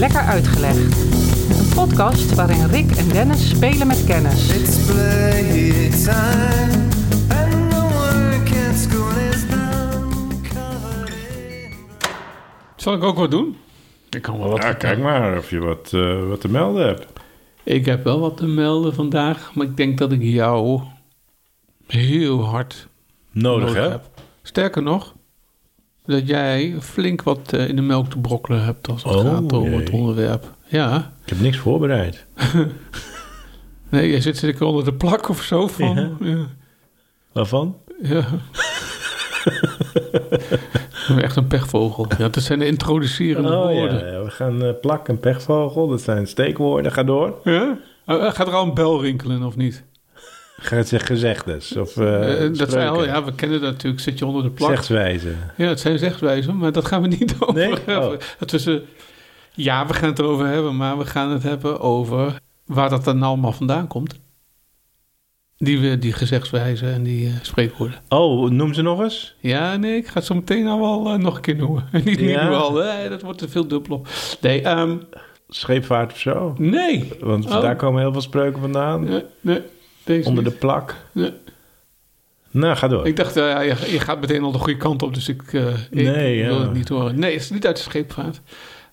Lekker Uitgelegd. Een podcast waarin Rick en Dennis spelen met kennis. It's playtime, and the work at school is done. Covered in Zal ik ook wat doen? Ik kan wel wat Ja, kijk maar of je wat, eh, wat te melden hebt. Ik heb wel wat te melden vandaag, maar ik denk dat ik jou heel hard Nodig, hè? heb. Sterker nog, dat jij flink wat eh, in de melk te brokkelen hebt als het Oh, gaat over het onderwerp. Ja, Ik heb niks voorbereid. nee, je zit zeker onder de plak of zo van. Ja. Ja. Waarvan? ja. Echt een pechvogel. Ja, dat zijn de introducerende Oh woorden. ja, ja, we gaan eh, plak en pechvogel. Dat zijn steekwoorden. Ga door. Ja? Eh, Gaat er al een bel rinkelen of niet? Gezegdes of eh Eh, dat zijn al, spreuken. ja, we kennen dat natuurlijk. Zit je onder de plak. Zegswijzen. Ja, het zijn zegswijzen, maar dat gaan we niet over Nee? hebben. Oh. Eh, ja, we gaan het erover hebben, maar we gaan het hebben over waar dat dan allemaal vandaan komt. Die, die gezegdswijzen en die eh, spreekwoorden. Oh, noem ze nog eens. Ja, nee, ik ga het zo meteen al wel eh, nog een keer noemen. niet nu Ja? al, nee, dat wordt te veel dubbel op. Nee, ehm, Scheepvaart of zo. nee. Want Oh. daar komen heel veel spreuken vandaan. Nee, nee, Onder de plak. Nee. Nou, ga door. Ik dacht, ja, je, je gaat meteen al de goede kant op, dus ik, eh, ik Nee, wil het niet horen. Nee, het is niet uit de scheepvaart.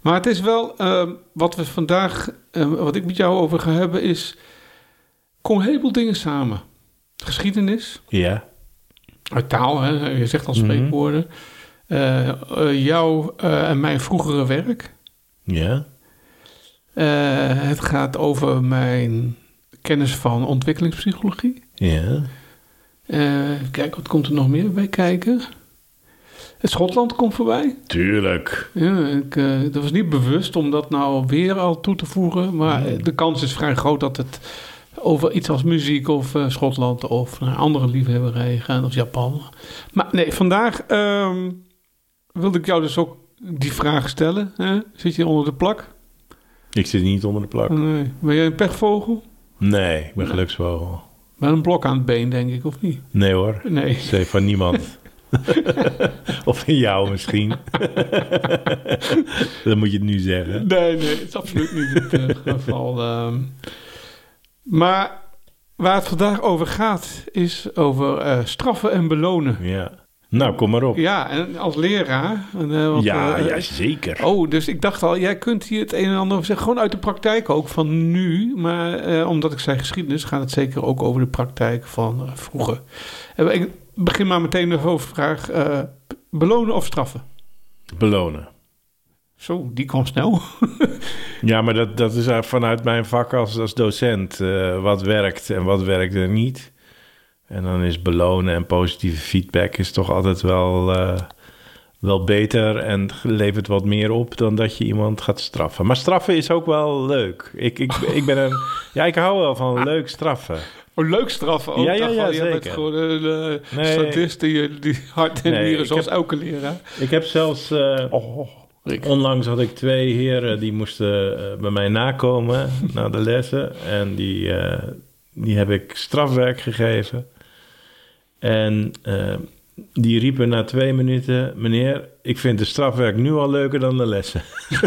Maar het is wel, ehm, wat we vandaag, eh, wat ik met jou over ga hebben, is, kom een heleboel dingen samen. Geschiedenis, Ja. uit taal, hè, je zegt al Mhm. spreekwoorden. Eh, eh, jouw en mijn vroegere werk. Ja. Het gaat over mijn kennis van ontwikkelingspsychologie. Ja. Eh, kijk, wat komt er nog meer bij kijken? Het Schotland komt voorbij. Tuurlijk. Ja, ik, eh, dat was niet bewust om dat nou weer al toe te voegen. Maar Nee. de kans is vrij groot dat het over iets als muziek of eh, Schotland of naar andere liefhebberijen gaat of Japan. Maar nee, vandaag ehm, wilde ik jou dus ook die vraag stellen. Hè? Zit je onder de plak? Ik zit niet onder de plak. Nee. Ben jij een pechvogel? Nee, ik ben geluksvogel. Met een blok aan het been, denk ik, of niet? Nee hoor. Nee. Zeg van niemand. of van jou misschien. Dan moet je het nu zeggen. Nee, nee, het is absoluut niet het eh, geval. ehm. maar waar het vandaag over gaat, is over eh, straffen en belonen. Ja. Nou, kom maar op. Ja, en als leraar. en, eh, want, Ja, eh, ja, zeker. Oh, dus ik dacht al, jij kunt hier het een en ander over zeggen. Gewoon uit de praktijk ook van nu. Maar eh, omdat ik zei geschiedenis, gaat het zeker ook over de praktijk van vroeger. En ik begin maar meteen de hoofdvraag. belonen of straffen? Belonen. Zo, die kwam snel. Ja, maar dat, dat is vanuit mijn vak als, als docent. wat werkt en wat werkt er niet. En dan is belonen en positieve feedback is toch altijd wel, eh, wel beter en levert wat meer op dan dat je iemand gaat straffen. Maar straffen is ook wel leuk. Ik, ik, ik ben een. Ja, ik hou wel van leuk straffen. Oh, leuk straffen ook. Ja, jij bent zeker. gewoon een uh, Nee. sadist die, die hart en Nee, zoals heb- elke leraar. Ik heb zelfs. eh, Oh, Rick. Onlangs had ik twee heren die moesten eh, bij mij nakomen na de lessen. En die, eh, die heb ik strafwerk gegeven. En eh, die riepen na twee minuten: Meneer, ik vind de strafwerk nu al leuker dan de lessen.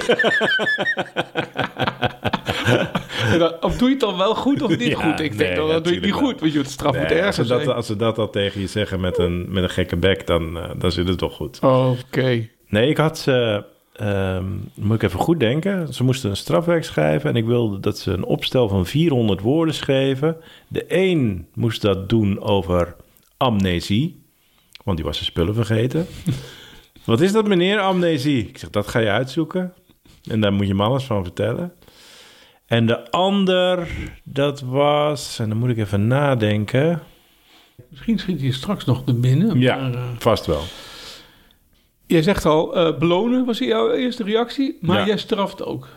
Of doe je het dan wel goed of niet Ja, goed? Ik denk dan, dan doe je het niet goed, want je het straf moet Nee, als, ergens ze dat, zijn. als ze dat al tegen je zeggen met een, met een gekke bek, dan, eh, dan zit het toch goed. Oké. Nee, ik had ze. ehm, moet ik even goed denken. Ze moesten een strafwerk schrijven. En ik wilde dat ze een opstel van 400 woorden schreven. De een moest dat doen over amnesie. Want die was zijn spullen vergeten. Wat is dat, meneer, amnesie? Ik zeg, dat ga je uitzoeken. En daar moet je me alles van vertellen. En de ander, dat was... En dan moet ik even nadenken. Misschien schiet je straks nog te binnen. Ja. Maar, eh, Vast wel. jij zegt al, eh, belonen was jouw eerste reactie, maar Ja. jij straft ook.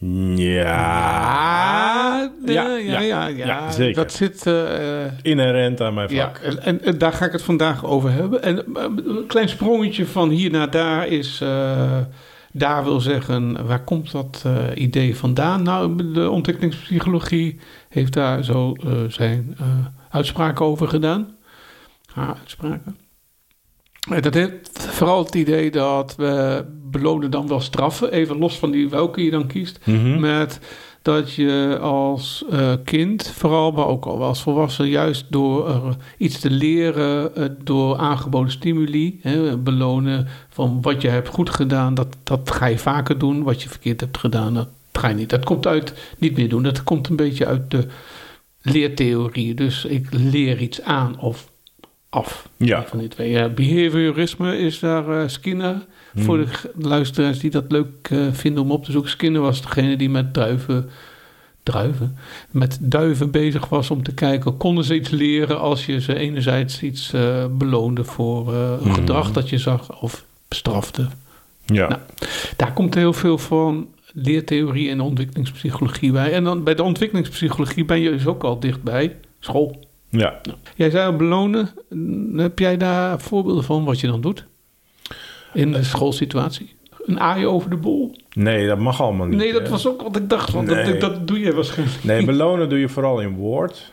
Ja. Ja, Ja, ja, zeker. Dat zit... eh, Inherent aan mijn vak. Ja, en, daar ga ik het vandaag over hebben. En eh, een klein sprongetje van hier naar daar is... eh, daar wil zeggen, waar komt dat idee vandaan? Nou, de ontwikkelingspsychologie heeft daar zo zijn uitspraken over gedaan. Haar uitspraken. Dat heeft vooral het idee dat we belonen dan wel straffen, even los van die welke je dan kiest, Mhm. met dat je als eh, kind, vooral maar ook al als volwassen, juist door eh, iets te leren, eh, door aangeboden stimuli, hè, belonen van wat je hebt goed gedaan, dat, dat ga je vaker doen. Wat je verkeerd hebt gedaan, dat ga je niet. Dat komt uit niet meer doen. Dat komt een beetje uit de leertheorie. Dus ik leer iets aan of af. Ja. Van die twee. Ja, behaviorisme is daar eh, Skinner. Voor de luisteraars die dat leuk eh, vinden om op te zoeken. Skinner was degene die met druiven, druiven, met duiven bezig was om te kijken, konden ze iets leren als je ze enerzijds iets eh, beloonde voor een Mhm. gedrag dat je zag of bestrafte. Ja. Nou, Daar komt heel veel van leertheorie en ontwikkelingspsychologie bij. En dan bij de ontwikkelingspsychologie ben je dus ook al dichtbij. School. Ja. Jij zei al belonen. Heb jij daar voorbeelden van wat je dan doet? In de schoolsituatie? Een aai over de bol? Nee, dat mag allemaal niet. Nee, dat hè? was ook wat ik dacht. Want Nee. dat, dat doe je waarschijnlijk. Nee, belonen doe je vooral in woord.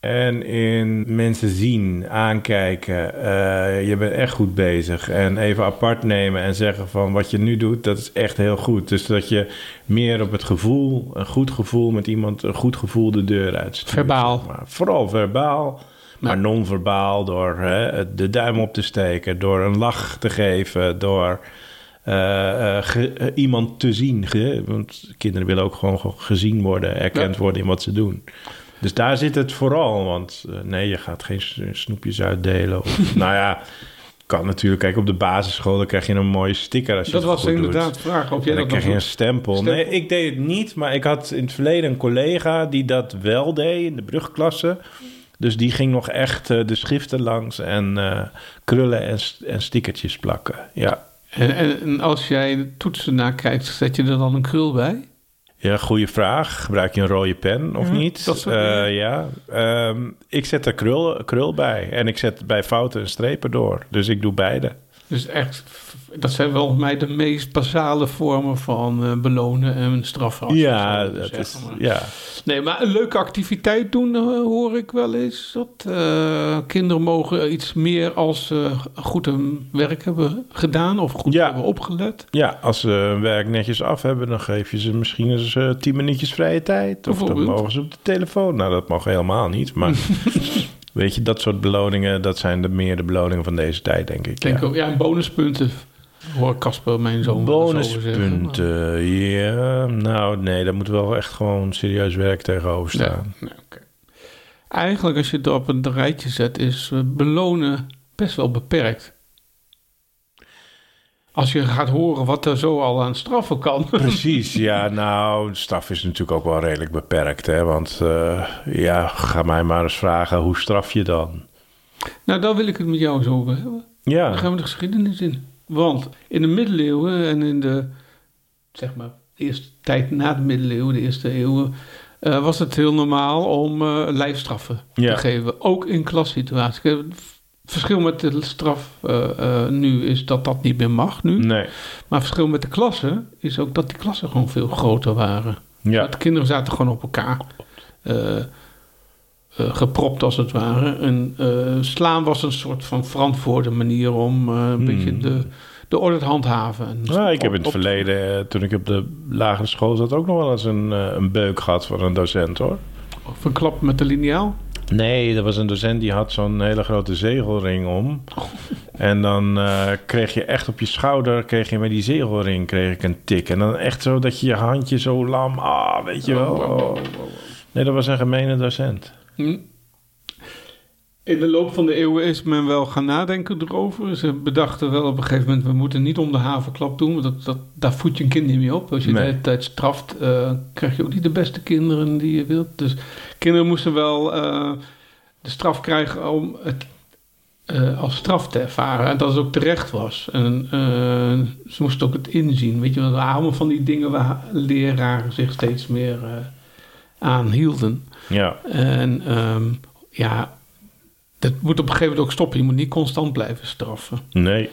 En in mensen zien, aankijken. eh, je bent echt goed bezig. En even apart nemen en zeggen van wat je nu doet, dat is echt heel goed. Dus dat je meer op het gevoel, een goed gevoel met iemand, een goed gevoel de deur uitstuurt. Verbaal. zeg maar. Vooral verbaal, maar non-verbaal. Door hè, de duim op te steken, door een lach te geven, door eh, eh, ge- iemand te zien. ge- want kinderen willen ook gewoon ge- gezien worden, erkend Ja. worden in wat ze doen. Dus daar zit het vooral. Want eh, nee, je gaat geen snoepjes uitdelen. Of, nou ja, kan natuurlijk. Kijk, op de basisschool dan krijg je een mooie sticker als je Dat was inderdaad de vraag. Of jij dan dat krijg je een stempel. Stempel. Nee, ik deed het niet. Maar ik had in het verleden een collega die dat wel deed in de brugklasse. Dus die ging nog echt eh, de schriften langs en eh, krullen en, en stickertjes plakken. Ja. En, en, en als jij de toetsen nakijkt, zet je er dan een krul bij? Ja, goede vraag. Gebruik je een rode pen of Ja, niet? dat soort Eh, ja. Ehm, ik zet er krul, krul bij. En ik zet bij fouten een strepen door. Dus ik doe beide. Dus echt, dat zijn volgens mij de meest basale vormen van eh, belonen en straffen. ja, dat is. Maar- ja. Nee, maar een leuke activiteit doen eh, hoor ik wel eens. Dat eh, kinderen mogen iets meer als ze goed hun werk hebben gedaan of goed Ja. hebben opgelet. ja, als ze hun werk netjes af hebben, dan geef je ze misschien eens tien minuutjes vrije tijd. Of dan mogen ze op de telefoon. Nou, dat mag helemaal niet. Maar weet je, dat soort beloningen, dat zijn de meer de beloningen van deze tijd, denk ik. Denk ja. ook, ja, en bonuspunten. Hoor Casper, mijn zoon. Bonuspunten, ja. Nou, nee, daar moet wel echt gewoon serieus werk tegenover staan. nee. Eigenlijk, als je het op een rijtje zet, is eh, belonen best wel beperkt. Als je gaat horen wat er zo al aan straffen kan. Precies, ja, nou, straf is natuurlijk ook wel redelijk beperkt, hè. Want, eh, ja, ga mij maar eens vragen, hoe straf je dan? nou, daar wil ik het met jou zo over hebben. Dan Ja, gaan we de geschiedenis in. Want in de middeleeuwen en in de, zeg maar, eerste tijd na de middeleeuwen, de eerste eeuwen, eh, was het heel normaal om eh, lijfstraffen Ja. te geven. Ook in klassituaties. Verschil met de straf eh, eh, nu is dat dat niet meer mag nu. nee, Maar het verschil met de klassen is ook dat die klassen gewoon veel groter waren. ja, De kinderen zaten gewoon op elkaar. eh, gepropt als het ware. En slaan was een soort van verantwoorde manier om een Hmm. beetje de, de orde te handhaven. En Nou, ik heb in het verleden, toen ik op de lagere school zat, ook nog wel eens een, een beuk gehad van een docent, hoor. Of een klap met de liniaal. Nee, er was een docent die had zo'n hele grote zegelring om. En dan eh, kreeg je echt op je schouder, kreeg je met die zegelring kreeg ik een tik. En dan echt zo dat je je handje zo lam, ah, weet je wel. Oh, Oh. Nee, dat was een gemene docent. Hm. In de loop van de eeuwen is men wel gaan nadenken erover. Ze bedachten wel op een gegeven moment... we moeten niet om de havenklap doen. Want dat, dat, daar voed je een kind niet mee op. Als je Nee. de hele tijd straft... eh, krijg je ook niet de beste kinderen die je wilt. Dus kinderen moesten wel eh, de straf krijgen... om het eh, als straf te ervaren. En dat het ook terecht was. En ze moesten ook het inzien. Weet je wel, allemaal van die dingen... waar leraren zich steeds meer aan hielden. Ja, En ehm, ja, dat moet op een gegeven moment ook stoppen. Je moet niet constant blijven straffen. nee.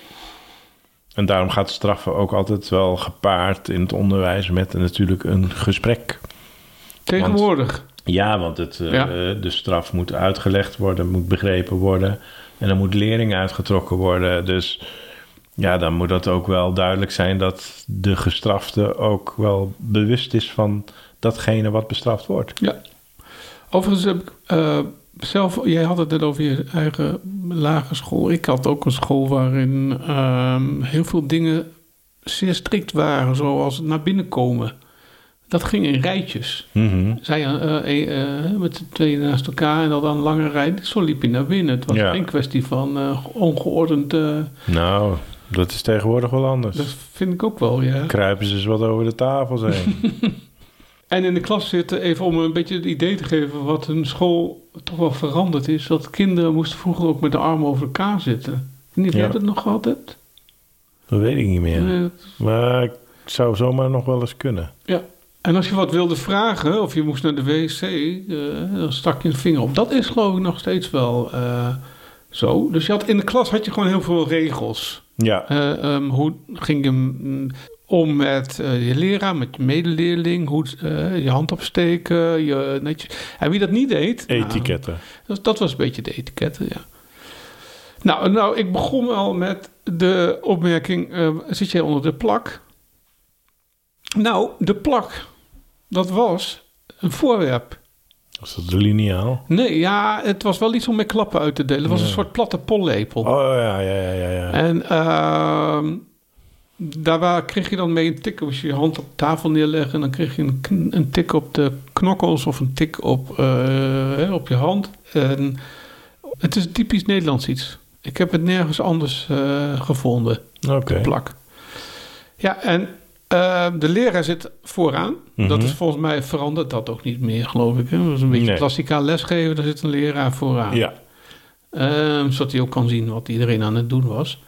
En daarom gaat straffen ook altijd wel gepaard in het onderwijs met natuurlijk een gesprek. Tegenwoordig. Ja, want het, eh, de straf moet uitgelegd worden, moet begrepen worden. En dan moet lering uitgetrokken worden. Dus ja, dan moet dat ook wel duidelijk zijn dat de gestrafte ook wel bewust is van datgene wat bestraft wordt. Ja. Overigens heb ik eh, zelf, jij had het net over je eigen lagere school. Ik had ook een school waarin ehm, heel veel dingen zeer strikt waren, zoals naar binnen komen. Dat ging in rijtjes. Mhm. Zij eh, eh, eh, met de twee naast elkaar en dan een lange rij. Zo liep je naar binnen. Het was Ja. geen kwestie van ongeordend. Nou, dat is tegenwoordig wel anders. dat vind ik ook wel, ja. Kruipen ze eens wat over de tafels heen. En in de klas zitten, even om een beetje het idee te geven wat een school toch wel veranderd is. Dat kinderen moesten vroeger ook met de armen over elkaar zitten. Niet of Ja. dat nog gehad hebt? dat weet ik niet meer. Maar ik zou zomaar nog wel eens kunnen. ja. En als je wat wilde vragen, of je moest naar de wc, eh, dan stak je een vinger op. Dat is geloof ik nog steeds wel eh, zo. Dus je had, in de klas had je gewoon heel veel regels. Ja, Eh, ehm, hoe ging je om met eh, je leraar, met je medeleerling? Hoe eh, je hand opsteken, je netjes. En wie dat niet deed... nou, etiketten. dat, dat was een beetje de etiketten, ja. Nou, nou, ik begon al met de opmerking... eh, zit jij onder de plak? Nou, de plak, dat was een voorwerp. Was dat de liniaal? Nee, ja, het was wel iets om met klappen uit te delen. Het was een soort platte pollepel. Oh ja, ja, ja, ja. ja. En ehm, daar waar, kreeg je dan mee een tik. Als je je hand op tafel neerlegde, dan kreeg je een, een tik op de knokkels of een tik op, eh, hè, op je hand. En het is typisch Nederlands iets. Ik heb het nergens anders eh, gevonden, Oké. plak. Ja, en eh, de leraar zit vooraan. Mhm. Dat is volgens mij veranderd dat ook niet meer, geloof ik. Hè? Dat is een beetje Nee. klassikaal lesgeven, daar zit een leraar vooraan. Ja. Ehm, zodat hij ook kan zien wat iedereen aan het doen was.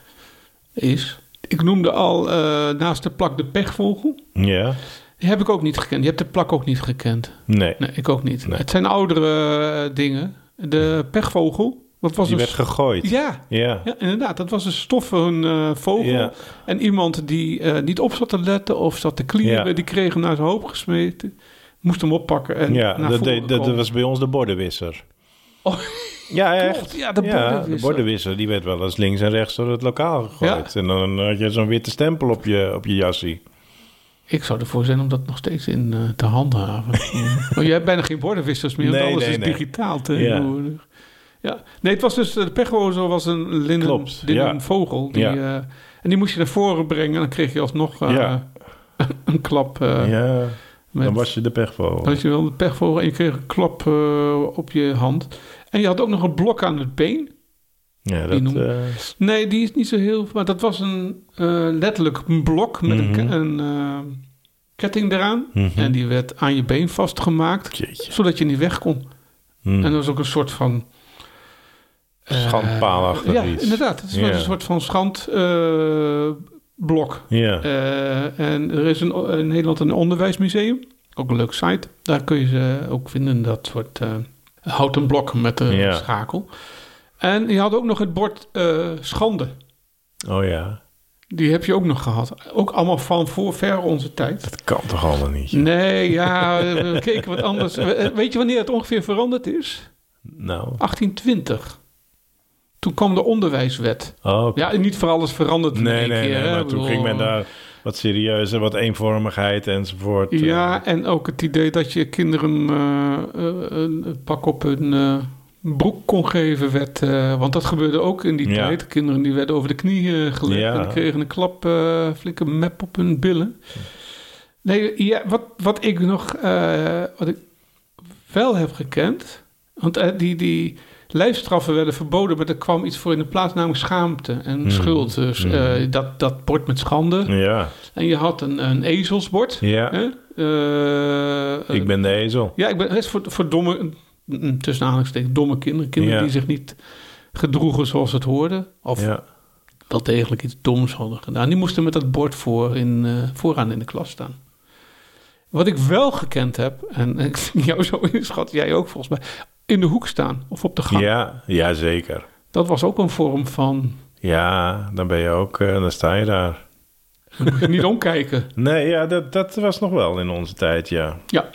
Is. Ik noemde al eh, naast de plak de pechvogel. Ja. Die heb ik ook niet gekend. Je hebt de plak ook niet gekend. Nee. Nee, ik ook niet. Nee. Het zijn oudere eh, dingen. De pechvogel. Dat was Die werd gegooid. ja, Ja. ja, inderdaad. Dat was een stoffen eh, vogel. Ja. En iemand die niet op zat te letten of zat te klieren, Ja. die kreeg hem naar zijn hoofd gesmeten. Moest hem oppakken en Ja, naar dat, deed- dat, was bij ons de bordenwisser. Oh. ja, echt. Ja, de Ja, bordenwisser. de bordenwisser. Die werd wel eens links en rechts door het lokaal gegooid. En dan had je zo'n witte stempel op je, op je jassie. Ik zou ervoor zijn om dat nog steeds in eh, te handhaven. maar je hebt bijna geen bordenwissers meer, want Nee, alles nee, is nee. digitaal tegenwoordig. Ja. Nee, het was dus, de pechrozer was een linnen, Klopt, linnen ja. vogel. Die, Ja. eh, en die moest je naar voren brengen en dan kreeg je alsnog eh, Ja. een klap. eh, ja, met, dan was je de pechvogel. dan had je wel de pechvogel en je kreeg een klap eh, op je hand. En je had ook nog een blok aan het been. Ja, die dat... noemen- eh, Nee, die is niet zo heel... Maar dat was een eh, letterlijk een blok met een, Mhm. een ketting eraan. mhm. En die werd aan je been vastgemaakt, Jeetje. zodat je niet weg kon. Hmm. En dat was ook een soort van... Schandpaalachtig ja, iets. inderdaad. Het was een soort van schandblok. Ja. Eh, en er is een, in Nederland een onderwijsmuseum. Ook een leuk site. Daar kun je ze ook vinden. Dat soort eh, houten blok met de Ja. schakel. En je had ook nog het bord eh, schande. Oh ja. Die heb je ook nog gehad. Ook allemaal van voor ver onze tijd. Dat kan toch allemaal niet? Nee, ja, we keken wat anders. We- Weet je wanneer het ongeveer veranderd is? Nou. 1820. Toen kwam de onderwijswet. Oh. Ja, niet voor alles veranderd nee, nee, keer. nee. hè. Maar toen bedoel, ging men daar wat serieuzer, wat eenvormigheid enzovoort. eh, Ja, en ook het idee dat je kinderen eh, eh, een pak op hun eh, broek kon geven werd... eh, want dat gebeurde ook in die Ja. tijd. Kinderen die werden over de knieën gelegd Ja. en die kregen een klap, eh, flinke map op hun billen. Nee, ja, wat, wat ik nog... eh, wat ik wel heb gekend... Want eh, die, die lijfstraffen werden verboden, maar er kwam iets voor in de plaats, namelijk schaamte en Hmm. schuld. Dus Hmm. eh, dat, dat bord met schande. Ja, En je had een, een ezelsbord. ja. Hè? Eh, ik ben de ezel. Ja, ik ben het is voor, voor domme, mm, tussen aanhalingstekens, domme kinderen. Kinderen Ja. die zich niet gedroegen zoals het hoorde. Of Ja. wel degelijk iets doms hadden gedaan. Die moesten met dat bord voor in, eh, vooraan in de klas staan. Wat ik wel gekend heb, en ik vind jou zo inschat, jij ook volgens mij, in de hoek staan of op de gang. Ja, ja, zeker. Dat was ook een vorm van, Ja, dan ben je ook, eh, dan sta je daar. dan moet je niet omkijken. Nee, ja, dat, dat was nog wel in onze tijd, ja. Ja.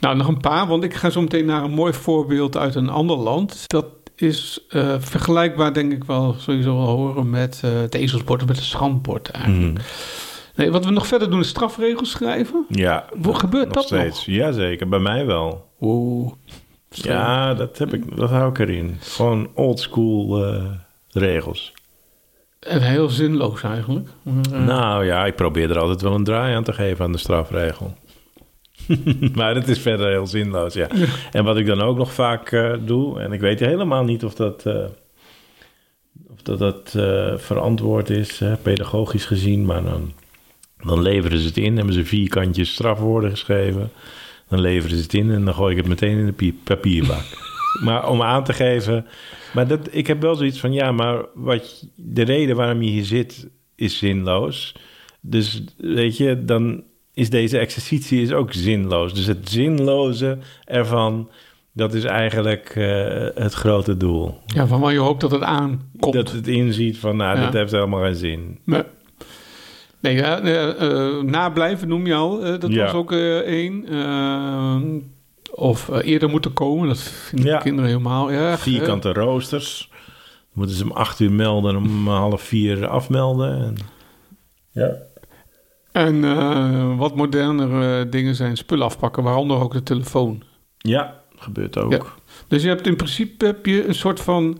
Nou, nog een paar, want ik ga zo meteen naar een mooi voorbeeld uit een ander land. Dat is eh, vergelijkbaar, denk ik wel, sowieso wel horen met eh, het ezelsbord of met het schandbord eigenlijk. Mhm. Nee, wat we nog verder doen is strafregels schrijven. Ja, Hoe gebeurt nog dat steeds. Jazeker, bij mij wel. Oeh. Ja, dat, heb ik, dat hou ik erin. Gewoon old school eh, regels. En heel zinloos eigenlijk. Eh, Nou ja, ik probeer er altijd wel een draai aan te geven aan de strafregel. maar het is verder heel zinloos, ja. En wat ik dan ook nog vaak eh, doe, en ik weet helemaal niet of dat, of dat, dat verantwoord is, pedagogisch gezien, maar dan, dan leveren ze het in, hebben ze vier kantjes strafwoorden geschreven. Dan leveren ze het in en dan gooi ik het meteen in de pie- papierbak. maar om aan te geven, maar dat, ik heb wel zoiets van, ja, maar wat, de reden waarom je hier zit is zinloos. Dus weet je, dan is deze exercitie is ook zinloos. Dus het zinloze ervan, dat is eigenlijk eh, het grote doel. ja, van waar je hoopt dat het aankomt. Dat het inziet van, nou, Ja. dit heeft helemaal geen zin. Nee. Nee, ja, eh, eh, nablijven noem je al. eh, dat Ja. was ook eh, één. Of eerder moeten komen. Dat vinden Ja. kinderen helemaal erg. Vierkante roosters. Moeten ze om acht uur melden en om half vier afmelden. En... Ja. En eh, wat modernere dingen zijn spullen afpakken. Waaronder ook de telefoon. ja, gebeurt ook. Ja. Dus je hebt in principe heb je een soort van...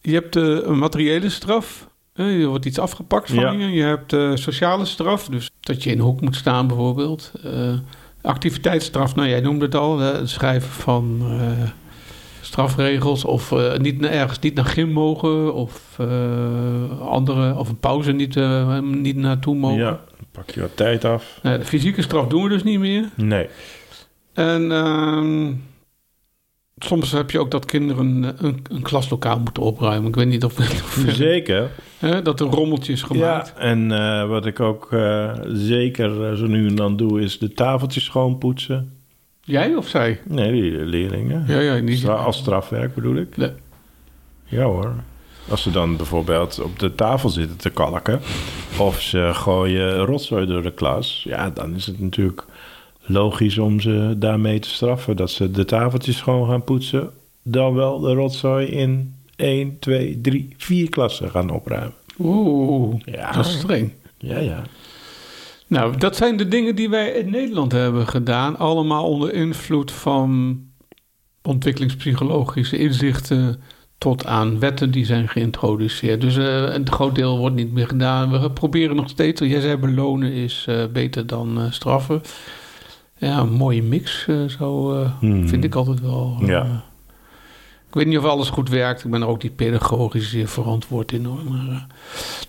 Je hebt de een materiële straf. Hè, Er wordt iets afgepakt van Ja. je. Je hebt de sociale straf. Dus dat je in een hoek moet staan bijvoorbeeld. Eh, activiteitsstraf. Nou, jij noemde het al. Het schrijven van eh, strafregels. Of eh, niet naar, ergens niet naar gym mogen. Of eh, andere... Of een pauze niet, eh, niet naartoe mogen. Ja, dan pak je wat tijd af. De fysieke straf doen we dus niet meer. Nee. En ehm, soms heb je ook dat kinderen een, een klaslokaal moeten opruimen. Ik weet niet of, of Zeker. Hè, dat er rommeltjes gemaakt. Ja, en eh, wat ik ook eh, zeker eh, zo nu en dan doe, is de tafeltjes schoonpoetsen. Jij of zij? Nee, die leerlingen. Ja, ja, niet. Stra- als strafwerk bedoel ik. Nee. Ja hoor. Als ze dan bijvoorbeeld op de tafel zitten te kalken... of ze gooien rotzooi door de klas... ja, dan is het natuurlijk logisch om ze daarmee te straffen... dat ze de tafeltjes schoon gaan poetsen... dan wel de rotzooi in 1, 2, 3, 4 klassen gaan opruimen. Oeh, Ja, dat is streng. ja, ja. Nou, dat zijn de dingen die wij in Nederland hebben gedaan. Allemaal onder invloed van ontwikkelingspsychologische inzichten tot aan wetten die zijn geïntroduceerd. Dus eh, een groot deel wordt niet meer gedaan. We proberen nog steeds, jij zei belonen is eh, beter dan eh, straffen. Ja, een mooie mix zo Hmm. vind ik altijd wel. Ja. Ik weet niet of alles goed werkt. Ik ben er ook niet pedagogisch zeer verantwoord in hoor. Maar, eh,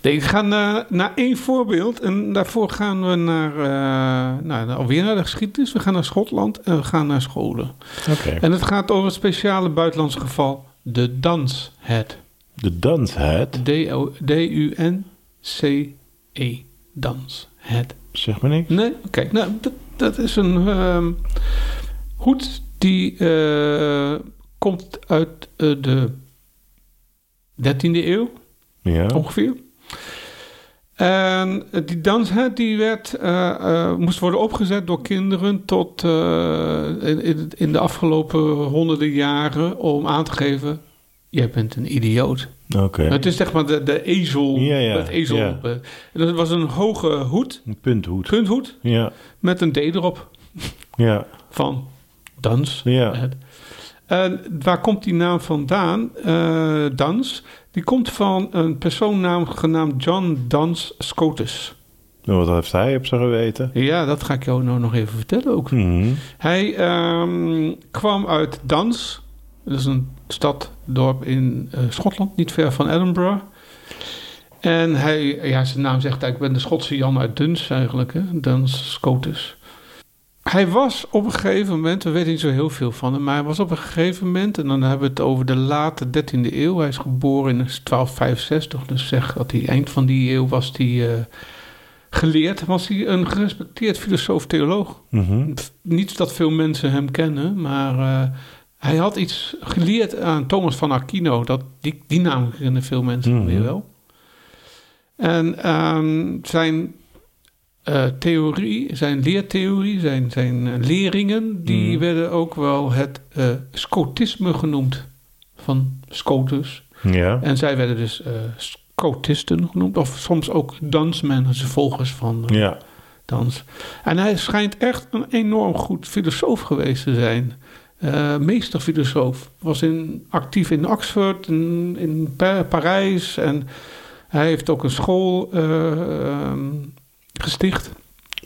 nee, ik ga naar, naar één voorbeeld. En daarvoor gaan we naar, eh, nou, alweer naar de geschiedenis. We gaan naar Schotland en we gaan naar scholen. Oké. En het gaat over het speciale buitenlandse geval. De Danshead. De danshead, D-O- D-U-N-C-E. Danshead. zeg maar niks. Nee? Oké. Nou, dat, dat is een ehm, hoed die eh, komt uit eh, de 13e eeuw Ja. ongeveer. En die danshead die werd, eh, eh, moest worden opgezet door kinderen tot eh, in, de afgelopen honderden jaren om aan te geven, jij bent een idioot. Oké. Het is zeg maar de, de ezel, Ja, ja, het ezel. ja. eh, dat was een hoge hoed, Een punthoed. punthoed, Ja. met een D erop Ja. van dans. Ja. En waar komt die naam vandaan? Eh, Dans. Die komt van een persoonnaam genaamd John Dans Scotus. Nou, Wat heeft hij op zijn geweten? Ja, dat ga ik jou nou nog even vertellen ook. Mhm. Hij ehm, kwam uit Dans. Dat is een stad, dorp in eh, Schotland, niet ver van Edinburgh. En hij, ja, zijn naam zegt eigenlijk, ik ben de Schotse Jan uit Duns eigenlijk, hè? Dans Scotus. Hij was op een gegeven moment, we weten niet zo heel veel van hem, maar hij was op een gegeven moment, en dan hebben we het over de late 13e eeuw. Hij is geboren in 1265, dus zeg dat hij eind van die eeuw was hij eh, geleerd. Was hij een gerespecteerd filosoof-theoloog. Mhm. Niet dat veel mensen hem kennen, maar eh, hij had iets geleerd aan Thomas van Aquino. Dat, die, die naam kennen veel mensen Mhm. weer wel. En ehm, zijn eh, theorie, zijn leertheorie, zijn, zijn eh, leringen, die Mhm. werden ook wel het eh, scotisme genoemd. van Scotus. Ja. En zij werden dus Scotisten genoemd, of soms ook dansmen, dus volgers van Ja. dans. En hij schijnt echt een enorm goed filosoof geweest te zijn. Meesterfilosoof. Was in, actief in Oxford, in, in Pa- Parijs. En hij heeft ook een school eh, ehm, gesticht.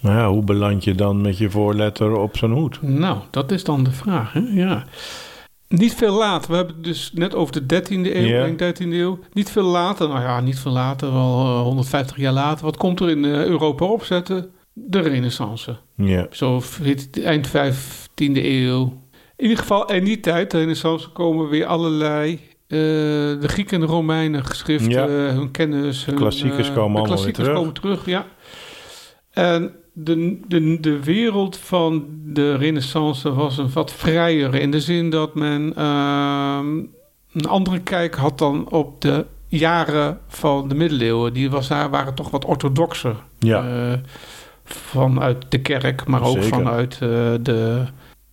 Maar ja, hoe beland je dan met je voorletter op zo'n hoed? Nou, dat is dan de vraag. Hè? Ja. Niet veel later, we hebben het dus net over de 13e eeuw, Ja. denk 13e eeuw. Niet veel later, nou ja, niet veel later, eh, 150 jaar later. Wat komt er in eh, Europa opzetten? De Renaissance. Ja. Zo eind 15e eeuw. In ieder geval, in die tijd, de Renaissance, komen weer allerlei. eh, de Grieken en de Romeinen geschriften, Ja. hun kennis. Hun, klassiekers eh, komen allemaal weer terug. komen terug, ja. En de, de, de wereld van de Renaissance was een wat vrijer. In de zin dat men ehm, een andere kijk had dan op de jaren van de middeleeuwen. Die was, daar waren toch wat orthodoxer. Ja. Eh, vanuit de kerk, maar ook Zeker. vanuit eh, de,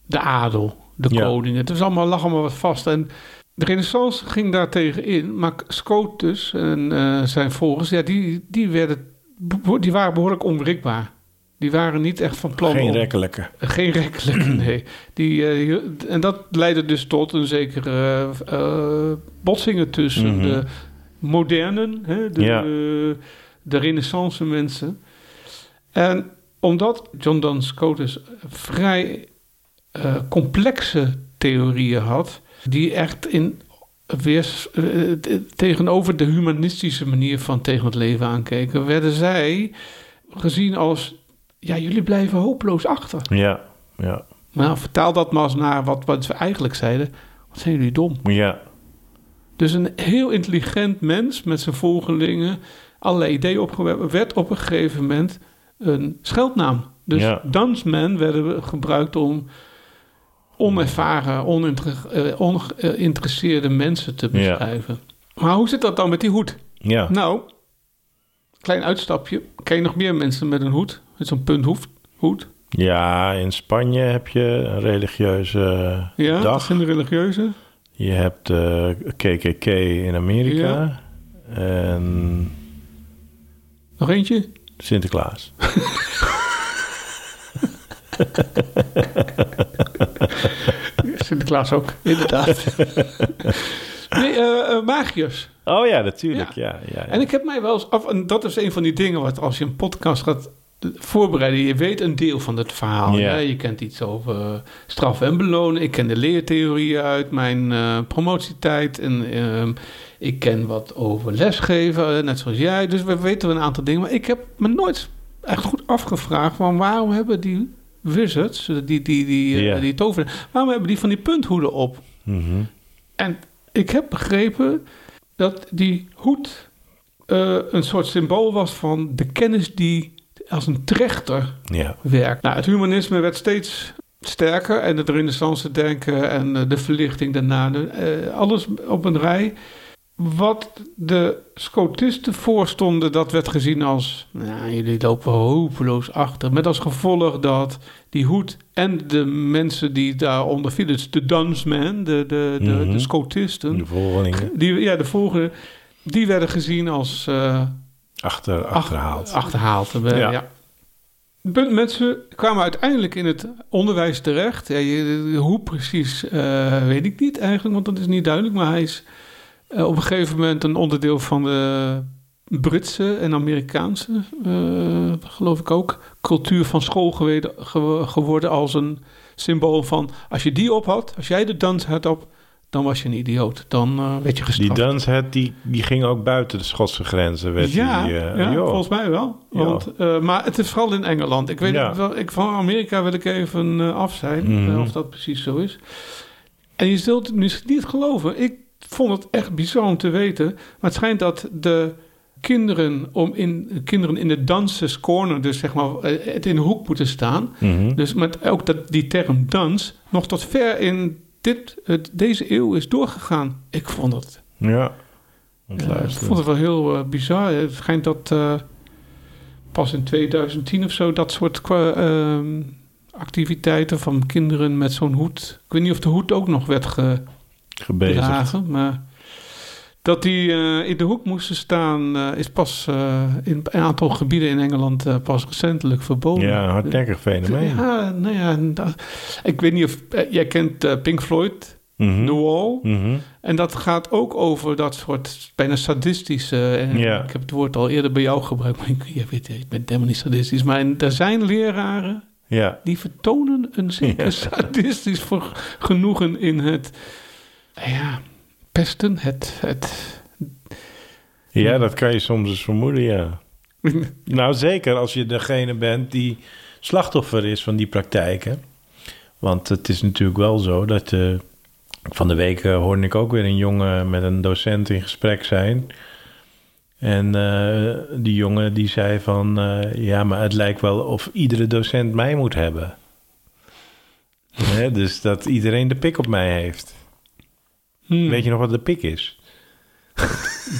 de adel, de Ja. koningen. Het was allemaal, lag allemaal wat vast. En de renaissance ging daar tegen in. Maar Scotus en eh, zijn volgers, ja, die, die, werden, die waren behoorlijk onwrikbaar. Die waren niet echt van plan Geen rekkelijke. Geen rekkelijke, nee. Die, eh, en dat leidde dus tot een zekere eh, botsingen tussen Mhm. de modernen, hè, de, Ja. de renaissance mensen. En omdat John Duns Scotus vrij eh, complexe theorieën had, die echt in weer eh, tegenover de humanistische manier van tegen het leven aankeken, werden zij gezien als ja, jullie blijven hopeloos achter. Ja. Ja. Nou, vertaal dat maar eens naar wat, wat we eigenlijk zeiden. Wat zijn jullie dom? Ja. Dus een heel intelligent mens met zijn volgelingen, allerlei ideeën opgewerpen, werd op een gegeven moment een scheldnaam. Dus Ja. dansmen werden gebruikt om onervaren, eh, ongeïnteresseerde mensen te Ja. beschrijven. Maar hoe zit dat dan met die hoed? Ja. Nou, klein uitstapje. Ken je nog meer mensen met een hoed? Met zo'n punthoed? Hoed? Ja, in Spanje heb je een religieuze Ja, dag. zijn de religieuze. Je hebt eh KKK in Amerika. En Nog eentje? Sinterklaas. Sinterklaas ook, inderdaad. nee, eh eh, magiërs. Oh ja, natuurlijk. Ja. Ja, ja, En ik heb mij wel eens af... En dat is een van die dingen wat als je een podcast gaat voorbereiden... je weet een deel van het verhaal. Ja. Je kent iets over eh, straffen en belonen. Ik ken de leertheorieën uit mijn promotietijd. En ehm, ik ken wat over lesgeven, net zoals jij. Dus we weten een aantal dingen. Maar ik heb me nooit echt goed afgevraagd... van waarom hebben die wizards, die, die, die, die, eh, die toveren... waarom hebben die van die punthoeden op? Mhm. En ik heb begrepen dat die hoed eh, een soort symbool was van de kennis die als een trechter werkt. Nou, het humanisme werd steeds sterker en het renaissance denken en eh, de verlichting daarna, alles op een rij. Wat de Scotisten voorstonden, dat werd gezien als... Nou, jullie lopen hopeloos achter. Met als gevolg dat die hoed en de mensen die daaronder vielen... dus de Dunsmen, de, de, de, de Scotisten... De volgelingen Die, ja, de volgende, die werden gezien als eh, achter, ach- achterhaald. achterhaald. Ja. ja. Mensen kwamen uiteindelijk in het onderwijs terecht. Ja, hoe precies eh, weet ik niet eigenlijk, want dat is niet duidelijk. Maar hij is eh, op een gegeven moment een onderdeel van de Britse en Amerikaanse, eh, geloof ik ook, cultuur van school geweden- ge- geworden als een symbool van als je die op had, als jij de dans had op, dan was je een idioot. Dan eh, werd je Die gestraft. Dunshead, die, die ging ook buiten de Schotse grenzen. Werd ja, die, ja volgens mij wel. Want, maar het is vooral in Engeland. Ik weet Ja. het wel, ik, van Amerika wil ik even af zijn, Mhm. of dat precies zo is. En je zult het misschien niet geloven. Ik vond het echt bizar om te weten. Maar het schijnt dat de kinderen, om in, kinderen in de danses corner, dus zeg maar eh, het in de hoek moeten staan. Mhm. Dus met ook dat, die term dans nog tot ver in dit, deze eeuw is doorgegaan. Ik vond het Ja. ja, ik vond het wel heel eh, bizar. Het schijnt dat eh, pas in 2010 of zo dat soort ehm, activiteiten van kinderen met zo'n hoed. Ik weet niet of de hoed ook nog werd ge- Gebezigd. dragen. Maar dat die eh, in de hoek moesten staan, eh, is pas eh, in een aantal gebieden in Engeland pas recentelijk verboden. Ja, een hardnekkig fenomeen. Ja, nou ja, dat- ik weet niet of jij kent Pink Floyd. The Wall. Mhm. En dat gaat ook over dat soort bijna sadistische. En. Ik heb het woord al eerder bij jou gebruikt, maar ik, je weet, ik ben helemaal niet sadistisch. Maar er zijn leraren Ja. die vertonen een zeker Ja. sadistisch voor genoegen in het ja, pesten. Het, het, ja, dat kan je soms eens vermoeden, ja. Nou, zeker als je degene bent die slachtoffer is van die praktijken. Want het is natuurlijk wel zo dat... eh, van de week eh, hoorde ik ook weer een jongen met een docent in gesprek zijn. En eh, die jongen die zei van... ja, maar het lijkt wel of iedere docent mij moet hebben. Hè, dus dat iedereen de pik op mij heeft. Hmm, Weet je nog wat de pik is?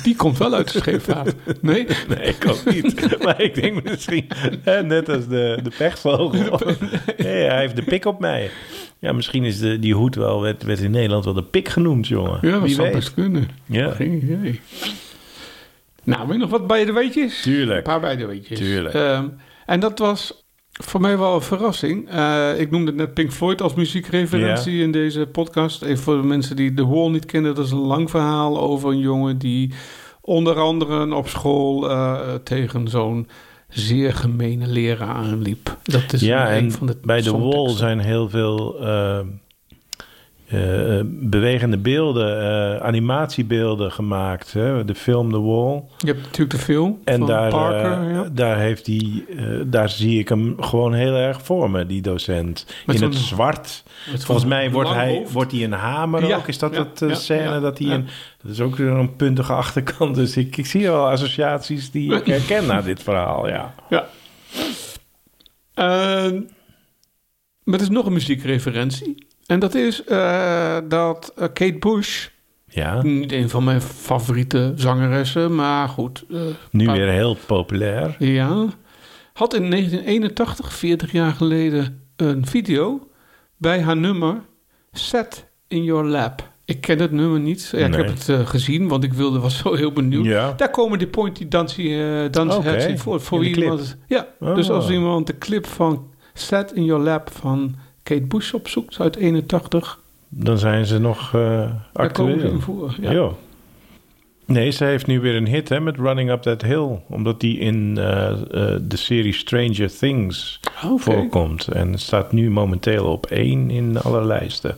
Die komt wel uit de scheepvaart. Nee? Nee, ik ook niet. maar ik denk misschien, hè, net als de, de pechvogel. Hey, hij heeft de pik op mij. Ja, misschien is de, die hoed wel, werd, werd in Nederland wel de pik genoemd, jongen. Ja, dat Wie zou best kunnen. Ja, Geen idee. Nou, wil je nog wat bij de weetjes? Een tuurlijk. paar bij de weetjes. Tuurlijk. Ehm, en dat was voor mij wel een verrassing. Eh, ik noemde net Pink Floyd als muziekreferentie in deze podcast. Even voor de mensen die The Wall niet kennen. Dat is een lang verhaal over een jongen die onder andere op school eh, tegen zo'n zeer gemene leraar aanliep. Dat is Ja, een en van de bij de Wall zijn heel veel eh, eh, bewegende beelden, eh, animatiebeelden gemaakt. Hè? De film The Wall. Je hebt natuurlijk de film En van daar, Parker. eh, ja. daar, heeft eh, daar zie ik hem gewoon heel erg voor me, die docent. Met in het zwart. Volgens mij wordt hij, hoofd. wordt hij een hamer Ja, ook. Is dat ja, het ja, scène dat hij een... Dat is ook weer een puntige achterkant. Dus ik, ik zie wel associaties die ik herken na dit verhaal, ja. Ja. Maar er is nog een muziekreferentie. En dat is eh, dat eh, Kate Bush, Ja, niet een van mijn favoriete zangeressen, maar goed. eh, nu paar- weer heel populair. Ja. Had in 1981, 40 jaar geleden, een video bij haar nummer Set in Your Lap. Ik ken het nummer niet. Ja, ik heb het gezien, want ik wilde, was zo heel benieuwd. Ja. Daar komen die Pointy eh dansheads Oké, in voor. voor de iemand, ja, Oh. dus als iemand de clip van Set in Your Lap van Kate Bush opzoekt uit 81, Dan zijn ze nog daar komen ze in actueel. voor. Ja. Ja. Nee, ze heeft nu weer een hit hè, met Running Up That Hill. Omdat die in eh, eh, de serie Stranger Things Oké. voorkomt. En staat nu momenteel op één in alle lijsten.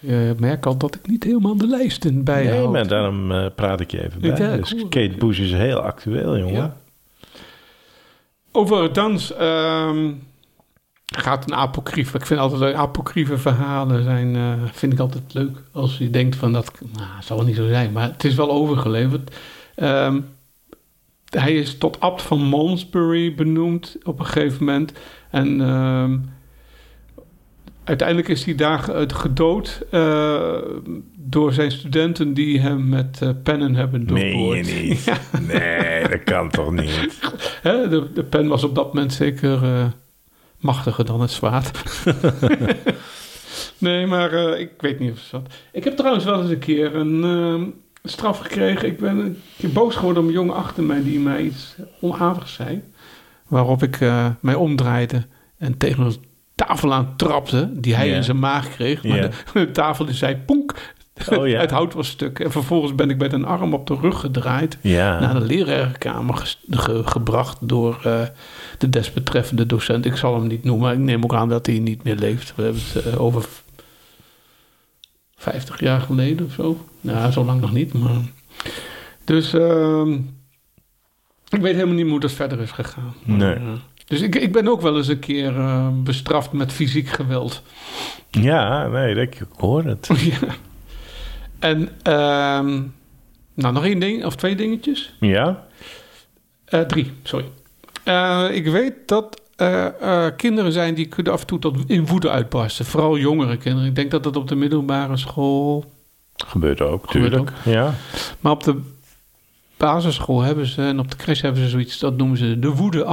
Ik merk al dat ik niet helemaal de lijsten bijhoud. Nee, maar daarom praat ik je even bij. Ja, dus cool. Kate Bush is heel actueel, jongen. Ja. Over dans ehm, gaat een apocryf. Ik vind altijd apocryfe verhalen zijn, eh, vind ik altijd leuk. Als je denkt van dat, nou, zal niet zo zijn, maar het is wel overgeleverd. Ehm, hij is tot abt van Malmesbury benoemd op een gegeven moment. En ehm, uiteindelijk is hij daar ge- gedood eh, door zijn studenten die hem met eh, pennen hebben doorboord. niet? Nee, dat kan toch niet? Hè, de, de pen was op dat moment zeker machtiger dan het zwaard. nee, maar eh, ik weet niet of het zat. Ik heb trouwens wel eens een keer een ehm, straf gekregen. Ik ben een keer boos geworden om een jongen achter mij die mij iets onaardigs zei. Waarop ik eh, mij omdraaide en tegen een tafel aan trapte, die hij in zijn maag kreeg. Maar de, de tafel die zei ponk. Oh ja. het hout was stuk. En vervolgens ben ik met een arm op de rug gedraaid Ja. naar de lerarenkamer ge- gebracht door eh, de desbetreffende docent. Ik zal hem niet noemen. Ik neem ook aan dat hij niet meer leeft. We hebben het eh, over v- 50 jaar geleden of zo. Nou, zo lang nog niet. Maar... Dus ehm, ik weet helemaal niet hoe dat verder is gegaan. Nee. Eh, dus ik, ik ben ook wel eens een keer bestraft met fysiek geweld. Ja, nee, ik hoor het. ja. En ehm, nou, nog één ding, of twee dingetjes. Ja? Eh, drie, sorry. Eh, ik weet dat er eh, kinderen zijn die kunnen af en toe tot in woede uitbarsten. Vooral jongere kinderen. Ik denk dat dat op de middelbare school... Gebeurt ook, Gebeurt tuurlijk. Ja. Maar op de basisschool hebben ze... en op de crash hebben ze zoiets... dat noemen ze de woede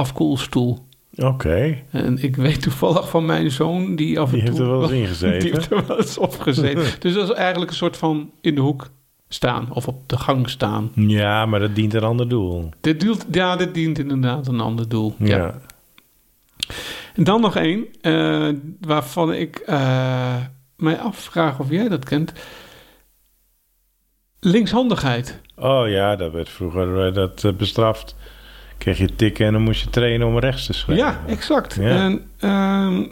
Oké. En ik weet toevallig van mijn zoon die af en Die heeft er wel eens in Die heeft er wel eens op gezeten. dus dat is eigenlijk een soort van in de hoek staan of op de gang staan. Ja, maar dat dient een ander doel. Dit dient, ja, dit dient inderdaad een ander doel. Ja. Ja. En dan nog één, eh, waarvan ik eh, mij afvraag of jij dat kent. Linkshandigheid. Oh ja, dat werd vroeger eh, dat, bestraft. Kreeg je tikken en dan moest je trainen om rechts te schrijven. Ja, exact. Ja. En ehm,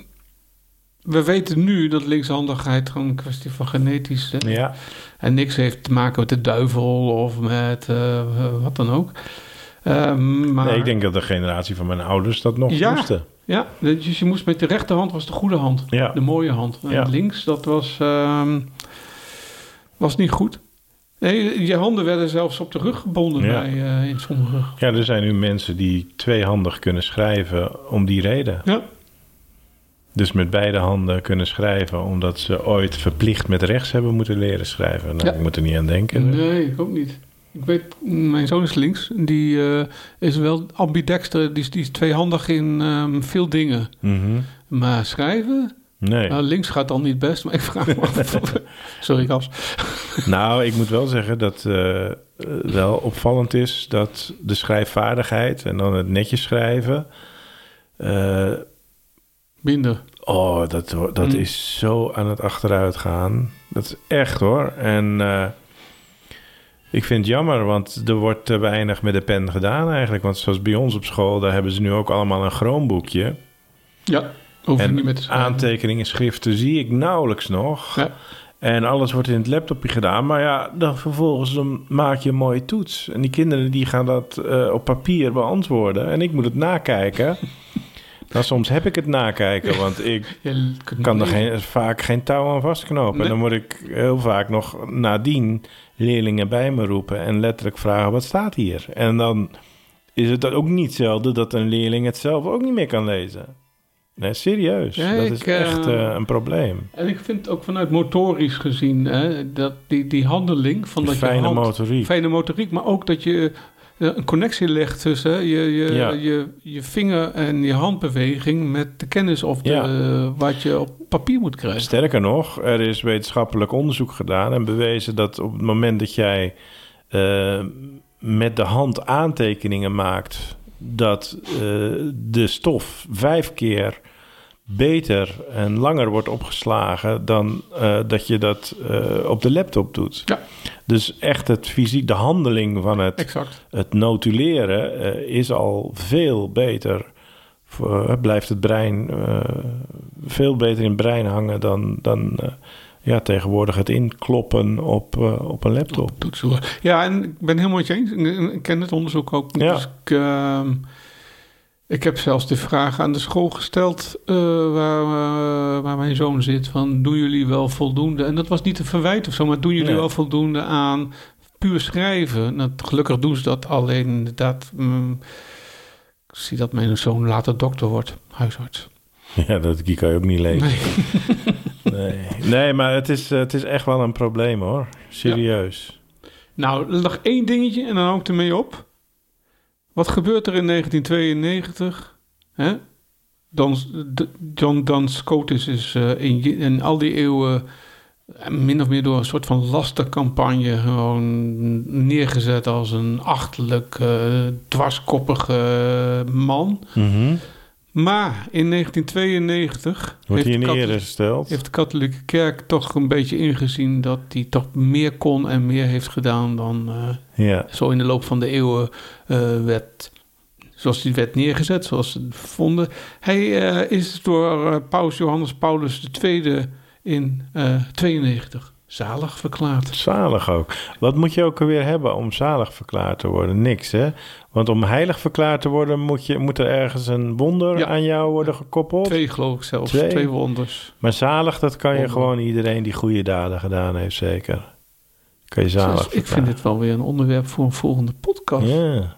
we weten nu dat linkshandigheid gewoon een kwestie van genetisch... eh, Ja, En niks heeft te maken met de duivel of met eh, wat dan ook. Ehm, maar nee, ik denk dat de generatie van mijn ouders dat nog Ja. moesten. Ja, dus je moest met de rechterhand was de goede hand. Ja. De mooie hand. En Ja. links, dat was, ehm, was niet goed. Nee, je handen werden zelfs op de rug gebonden Ja. bij, eh, in sommige... Ja, er zijn nu mensen die tweehandig kunnen schrijven om die reden. Ja, Dus met beide handen kunnen schrijven omdat ze ooit verplicht met rechts hebben moeten leren schrijven. Nou, Ja. ik moet er niet aan denken. nee, ik ook niet. Ik weet, mijn zoon is links. Die eh, is wel ambidexter. Die is, die is tweehandig in ehm, veel dingen. Mhm. Maar schrijven... Nee. Nou, links gaat dan niet best, maar ik vraag me af. Sorry, Kas. Nou, ik moet wel zeggen dat eh, wel opvallend is dat de schrijfvaardigheid en dan het netjes schrijven. eh, Minder. oh, dat, dat Mm. is zo aan het achteruit gaan. Dat is echt hoor. En eh, ik vind het jammer, want er wordt te weinig met de pen gedaan eigenlijk. Want zoals bij ons op school, daar hebben ze nu ook allemaal een chroomboekje. Ja, hoef je En niet meer te schrijven. aantekeningen, schriften zie ik nauwelijks nog. Ja. En alles wordt in het laptopje gedaan. Maar ja, dan vervolgens dan maak je een mooie toets. En die kinderen die gaan dat eh, op papier beantwoorden. En ik moet het nakijken. nou, soms heb ik het nakijken, want ik kan er geen, vaak geen touw aan vastknopen. Nee. En dan moet ik heel vaak nog nadien leerlingen bij me roepen... en letterlijk vragen, wat staat hier? En dan is het ook niet zelden dat een leerling het zelf ook niet meer kan lezen. Nee, serieus. Ja, dat ik, is echt eh, eh, een probleem. En ik vind ook vanuit motorisch gezien, hè, dat die, die handeling van dat Fijne je hand, motoriek. fijne motoriek, maar ook dat je eh, een connectie legt tussen je, je, Ja. je, je vinger en je handbeweging met de kennis of de, Ja. wat je op papier moet krijgen. Sterker nog, er is wetenschappelijk onderzoek gedaan en bewezen dat op het moment dat jij met de hand aantekeningen maakt, dat eh, de stof vijf keer beter en langer wordt opgeslagen dan eh, dat je dat eh, op de laptop doet. Ja. Dus echt het fysiek, de handeling van het, Exact. het notuleren is al veel beter. Voor, blijft het brein veel beter in het brein hangen dan, dan ja, tegenwoordig het inkloppen op, eh, op een laptop. Ja, en ik ben helemaal met je eens. Ik, ken het onderzoek ook. Ja. Dus ik, ehm, ik heb zelfs de vraag aan de school gesteld eh, waar, eh, waar mijn zoon zit. Van, doen jullie wel voldoende? En dat was niet een verwijt of zo, maar doen jullie Nee. wel voldoende aan puur schrijven? Nou, gelukkig doen ze dat alleen inderdaad. mm, ik zie dat mijn zoon later dokter wordt, huisarts. Ja, dat die kan je ook niet lezen. Nee. Nee, nee maar het is, eh, het is echt wel een probleem hoor. Serieus. Nou, nog één dingetje en dan hou ik ermee op. Wat gebeurt er in 1992? Hè? Dan, John Duns Scotus is eh, in, in al die eeuwen eh, min of meer door een soort van lastercampagne gewoon neergezet als een achterlijk, eh, dwarskoppige man. Mhm. Maar in 1992 Wordt hij heeft de heeft de katholieke kerk toch een beetje ingezien dat hij toch meer kon en meer heeft gedaan dan eh, Ja. zo in de loop van de eeuwen eh, werd, zoals die werd neergezet, zoals ze vonden. Hij eh, is door paus Johannes Paulus II in eh 92 zalig verklaard. Zalig ook. Wat moet je ook alweer hebben om zalig verklaard te worden? Niks, hè? Want om heilig verklaard te worden, moet, je, moet er ergens een wonder Ja. aan jou worden gekoppeld. Twee geloof ik zelfs, Twee? twee, wonders. Maar zalig, dat kan je gewoon iedereen die goede daden gedaan heeft, zeker. Kan je zalig ik vind dit wel weer een onderwerp voor een volgende podcast. Ja.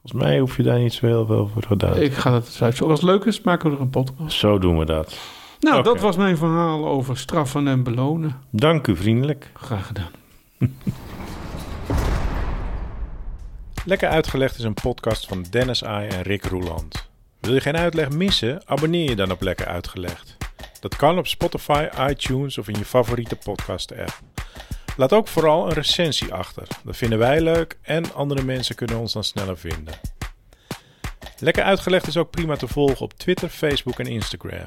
Volgens mij hoef je daar niet zo heel veel voor gedaan. Ik ga het eens. Als het leuk is, maken we er een podcast. Zo doen we dat. Nou, dat was mijn verhaal over straffen en belonen. Dank u vriendelijk. Graag gedaan. Lekker Uitgelegd is een podcast van Dennis Ai en Rick Roeland. Wil je geen uitleg missen? Abonneer je dan op Lekker Uitgelegd. Dat kan op Spotify, iTunes of in je favoriete podcast-app. Laat ook vooral een recensie achter. Dat vinden wij leuk en andere mensen kunnen ons dan sneller vinden. Lekker Uitgelegd is ook prima te volgen op Twitter, Facebook en Instagram.